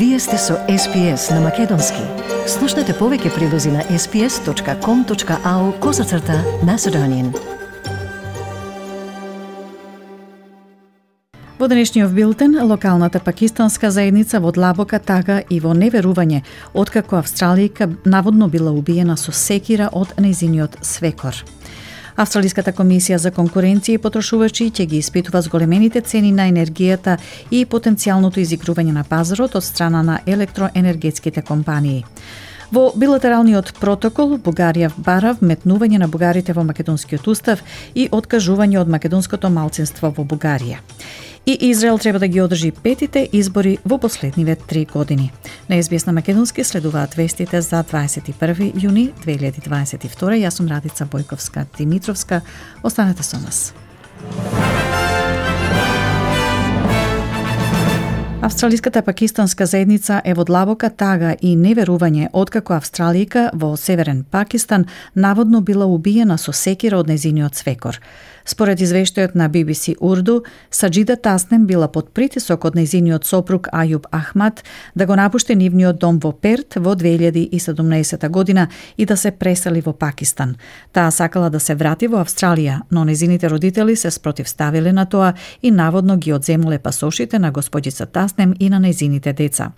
Вие сте со SPS на Македонски. Слушнете повеќе прилози на sps.com.au козацрта на Седонин. Во денешниот билтен, локалната пакистанска заедница во длабока тага и во неверување, откако Австралијка наводно била убиена со секира од незиниот свекор. Австралиската комисија за конкуренција и потрошувачи ќе ги испитува зголемените цени на енергијата и потенцијалното изигрување на пазарот од страна на електроенергетските компании. Во билатералниот протокол Бугарија бара вметнување на бугарите во македонскиот устав и откажување од македонското малцинство во Бугарија и Израел треба да ги одржи петите избори во последниве три години. На СБС на Македонски следуваат вестите за 21 јуни 2022. Јас сум Радица Бојковска Димитровска. Останете со нас. Австралиската пакистанска заедница е во длабока тага и неверување откако Австралијка во Северен Пакистан наводно била убиена со секира од незиниот свекор. Според извештајот на BBC Урду, Саджида Таснем била под притисок од незиниот сопруг Ајуб Ахмат да го напушти нивниот дом во Перт во 2017 година и да се пресели во Пакистан. Таа сакала да се врати во Австралија, но незините родители се спротивставиле на тоа и наводно ги одземале пасошите на господица Таснем и на незините деца.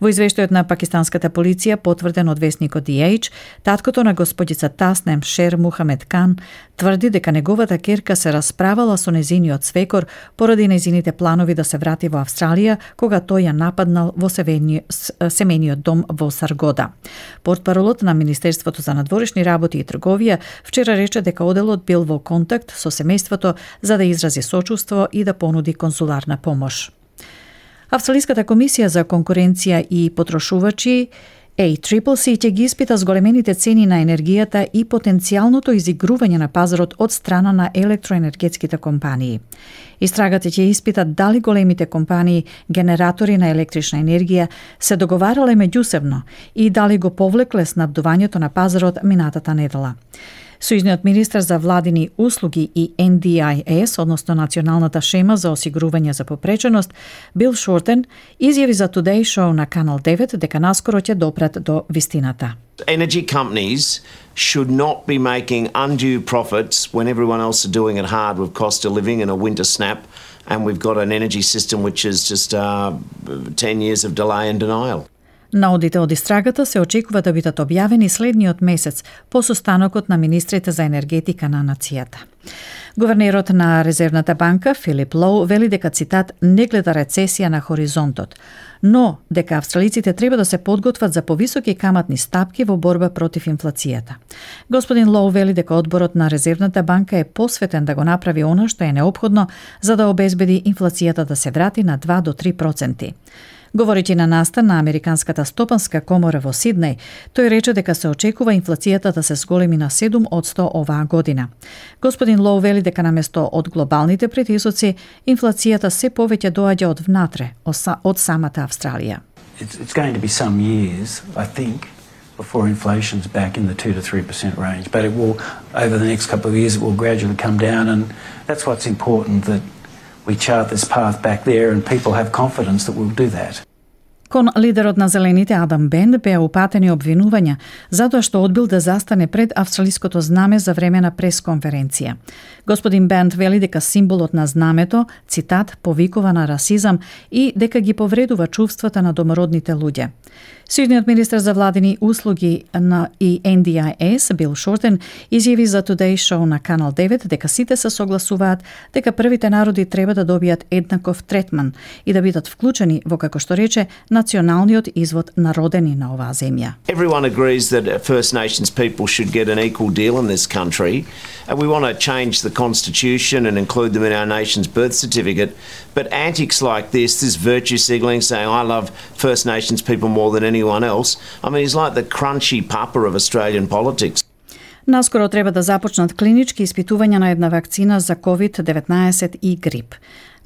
Во извештајот на пакистанската полиција, потврден од вестникот DH, таткото на господица Таснем Шер Мухамед Кан тврди дека неговата керка се расправала со незиниот свекор поради незините планови да се врати во Австралија кога тој ја нападнал во семениот дом во Саргода. Портпаролот на Министерството за надворешни работи и трговија вчера рече дека оделот бил во контакт со семејството за да изрази сочувство и да понуди консуларна помош. Австралиската комисија за конкуренција и потрошувачи ACCC ќе ги испита зголемените цени на енергијата и потенцијалното изигрување на пазарот од страна на електроенергетските компании. Истрагата ќе испита дали големите компании генератори на електрична енергија се договарале меѓусебно и дали го повлекле снабдувањето на пазарот минатата недела. Сојузниот министер за владини услуги и NDIS, односно Националната шема за осигурување за попреченост, Бил Шортен, изјави за Today Show на Канал 9 дека наскоро ќе допрат до вистината. Energy companies should not be making undue profits when everyone else are doing it hard with cost of living and a winter snap and we've got an energy system which is just uh, 10 years of delay and denial. Наодите од истрагата се очекува да бидат објавени следниот месец по состанокот на министрите за енергетика на нацијата. Говернерот на Резервната банка Филип Лоу вели дека цитат не гледа рецесија на хоризонтот, но дека австралиците треба да се подготват за повисоки каматни стапки во борба против инфлацијата. Господин Лоу вели дека одборот на Резервната банка е посветен да го направи она што е необходно за да обезбеди инфлацијата да се врати на 2 до 3 проценти. Говорејќи на настан на Американската стопанска комора во Сиднеј, тој рече дека се очекува инфлацијата да се зголеми на 7 од 100 оваа година. Господин Лоу вели дека наместо од глобалните притисоци, инфлацијата се повеќе доаѓа од внатре, од самата Австралија. It's, it's going to be some years, I think, before inflation's back in the 2 to 3% range. But it will, over the next couple of years, it will gradually come down. And that's what's important that we chart this path back there and people have confidence that we'll do that. Кон лидерот на Зелените Адам Бенд беа упатени обвинувања затоа што одбил да застане пред австралиското знаме за време на пресконференција. Господин Бенд вели дека символот на знамето, цитат, повикува на расизам и дека ги повредува чувствата на домородните луѓе. Сојузниот министер за владени услуги на и NDIS, Бил Шортен, изјави за Today Show на Канал 9 дека сите се согласуваат дека првите народи треба да добијат еднаков третман и да бидат вклучени во, како што рече, националниот извод на родени на оваа земја. Everyone agrees that First Nations people should get an equal deal in this country and we want to change the constitution and include them in our nation's birth certificate. But antics like this, this virtue signaling saying I love First Nations people more than any anyone else, I mean he's like the crunchy papa of Australian politics. Наскоро треба да започнат клинички испитувања на една вакцина за COVID-19 и грип.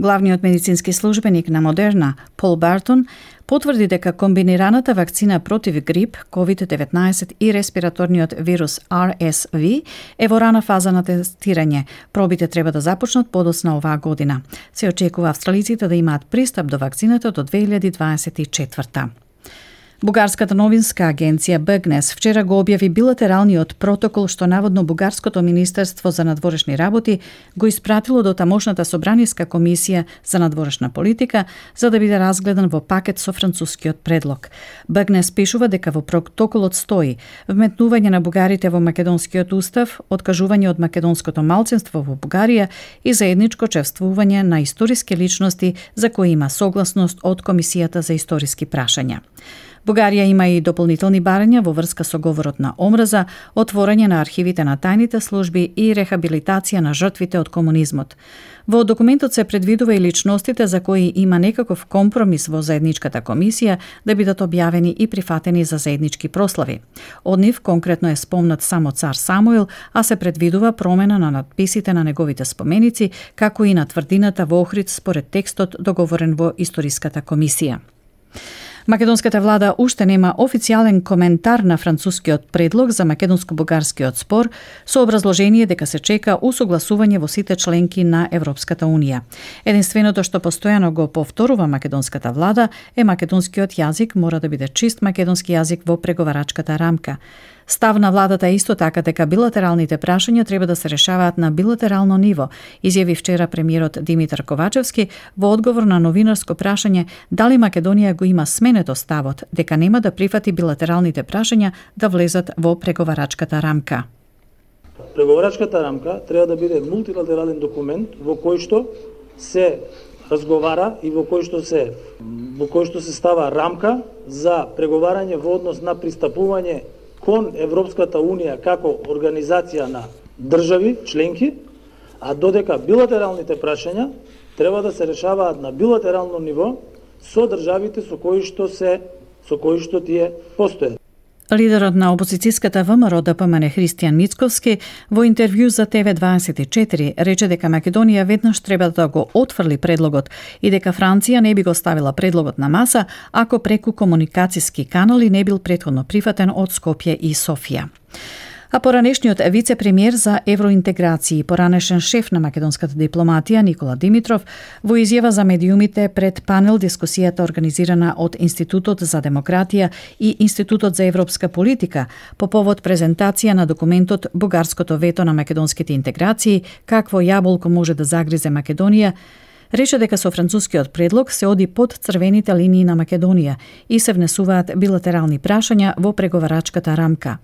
Главниот медицински службеник на Модерна, Пол Бартон, потврди дека комбинираната вакцина против грип, COVID-19 и респираторниот вирус RSV е во рана фаза на тестирање. Пробите треба да започнат подосна оваа година. Се очекува австралиците да имаат пристап до вакцината до 2024. Бугарската новинска агенција БГНЕС вчера го објави билатералниот протокол што наводно Бугарското министерство за надворешни работи го испратило до тамошната собраниска комисија за надворешна политика за да биде разгледан во пакет со францускиот предлог. БГНЕС пишува дека во протоколот стои вметнување на бугарите во македонскиот устав, откажување од македонското малцинство во Бугарија и заедничко чевствување на историски личности за кои има согласност од Комисијата за историски прашања. Бугарија има и дополнителни барања во врска со говорот на омраза, отворање на архивите на тајните служби и рехабилитација на жртвите од комунизмот. Во документот се предвидува и личностите за кои има некаков компромис во заедничката комисија да бидат објавени и прифатени за заеднички прослави. Од нив конкретно е спомнат само цар Самуил, а се предвидува промена на надписите на неговите споменици, како и на тврдината во Охрид според текстот договорен во историската комисија. Македонската влада уште нема официјален коментар на францускиот предлог за македонско-бугарскиот спор со образложение дека се чека усогласување во сите членки на Европската Унија. Единственото што постојано го повторува македонската влада е македонскиот јазик мора да биде чист македонски јазик во преговарачката рамка. Став на владата е исто така дека билатералните прашања треба да се решаваат на билатерално ниво, изјави вчера премиерот Димитар Ковачевски во одговор на новинарско прашање дали Македонија го има сменето ставот дека нема да прифати билатералните прашања да влезат во преговарачката рамка. Преговарачката рамка треба да биде мултилатерален документ во кој што се разговара и во кој што се во кој што се става рамка за преговарање во однос на пристапување кон Европската Унија како организација на држави, членки, а додека билатералните прашања треба да се решаваат на билатерално ниво со државите со кои што се со кои што тие постојат. Лидерот на опозицијската ВМРО ДПМН Христијан Мицковски во интервју за ТВ24 рече дека Македонија веднаш треба да го отфрли предлогот и дека Франција не би го ставила предлогот на маса ако преку комуникацијски канали не бил претходно прифатен од Скопје и Софија. А поранешниот вице-премиер за евроинтеграција и поранешен шеф на македонската дипломатија Никола Димитров во изјава за медиумите пред панел дискусијата организирана од Институтот за демократија и Институтот за европска политика по повод презентација на документот Бугарското вето на македонските интеграции, какво јаболко може да загризе Македонија, рече дека со францускиот предлог се оди под црвените линии на Македонија и се внесуваат билатерални прашања во преговарачката рамка.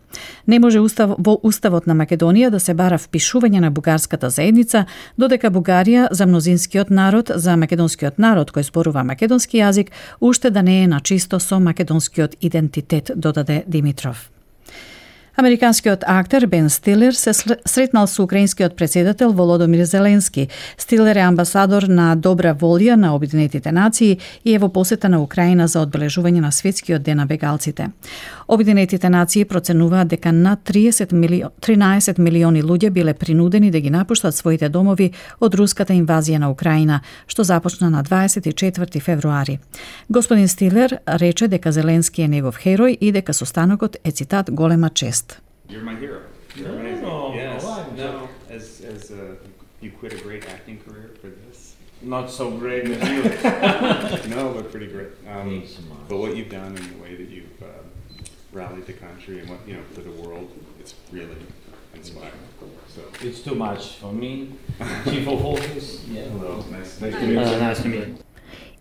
Не може устав, во уставот на Македонија да се бара впишување на бугарската заедница, додека Бугарија за мнозинскиот народ, за македонскиот народ кој зборува македонски јазик, уште да не е на чисто со македонскиот идентитет, додаде Димитров. Американскиот актер Бен Стилер се сретнал со украинскиот председател Володомир Зеленски. Стилер е амбасадор на добра волја на Обединетите нации и е во посета на Украина за одбележување на светскиот ден на бегалците. Обединетите нации проценуваат дека над 30 мили... 13 милиони луѓе биле принудени да ги напуштат своите домови од руската инвазија на Украина, што започна на 24 февруари. Господин Стилер рече дека Зеленски е негов херој и дека состанокот е цитат голема чест. You're my hero. You're amazing. No, yes. why? No. As as uh, you quit a great acting career for this. Not so great as you. no, but pretty great. Um, but what you've done and the way that you've uh, rallied the country and what you know for the world, it's really inspiring. So. it's too much for me. Chief of office. Yeah. Hello. Nice. Nice to meet you. Nice to meet you.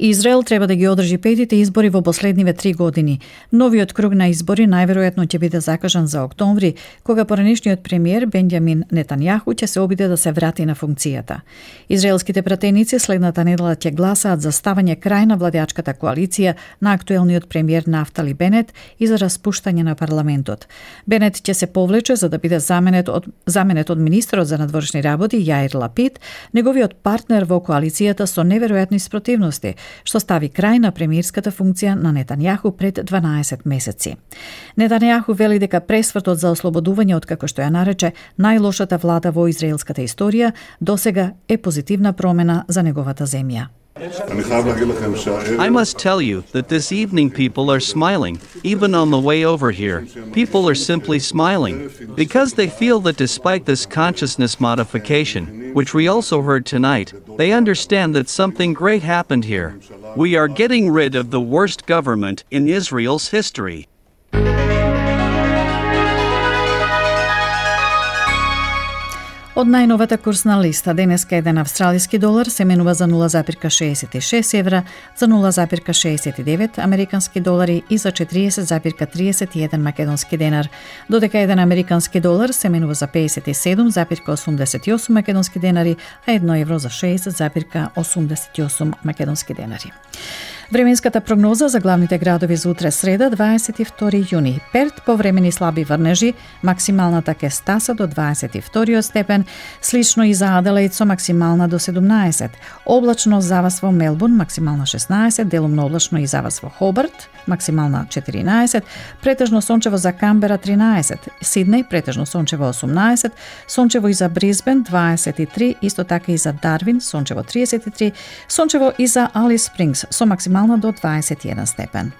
Израел треба да ги одржи петите избори во последниве три години. Новиот круг на избори најверојатно ќе биде закажан за октомври, кога поранешниот премиер Бенјамин Нетанјаху ќе се обиде да се врати на функцијата. Израелските пратеници следната недела ќе гласаат за ставање крај на владеачката коалиција на актуелниот премиер Нафтали Бенет и за распуштање на парламентот. Бенет ќе се повлече за да биде заменет од заменет од министерот за надворешни работи Јаир Лапид, неговиот партнер во коалицијата со неверојатни спротивности – што стави крај на премиерската функција на Нетанјаху пред 12 месеци. Нетанјаху вели дека пресвртот за ослободување од како што ја нарече најлошата влада во израелската историја досега е позитивна промена за неговата земја. I must tell you that this evening people are smiling, even on the way over here. People are simply smiling because they feel that despite this consciousness modification, which we also heard tonight, they understand that something great happened here. We are getting rid of the worst government in Israel's history. Од најновата курсна листа денеска еден австралиски долар се менува за 0,66 евра, за 0,69 американски долари и за 40,31 македонски денар, додека еден американски долар се менува за 57,88 македонски денари, а 1 евро за 6,88 македонски денари. Временската прогноза за главните градови за утре среда 22 јуни. Перт повремени слаби врнежи, максималната ке стаса до 22 степен, слично и за Аделаид со максимална до 17. Облачно за вас во Мелбурн максимална 16, делумно облачно и за вас во Хобарт максимална 14, претежно сончево за Камбера 13, Сиднеј претежно сончево 18, сончево и за Бризбен 23, исто така и за Дарвин сончево 33, сончево и за Алис Спрингс со максимална до 21 степен.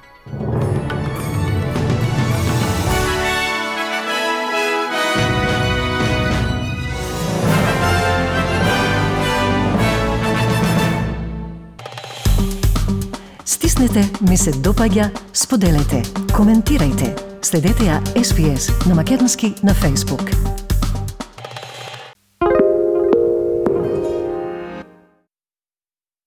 Стиснете, ми се допаѓа, споделете, коментирајте. Следете ја SPS на Македонски на Facebook.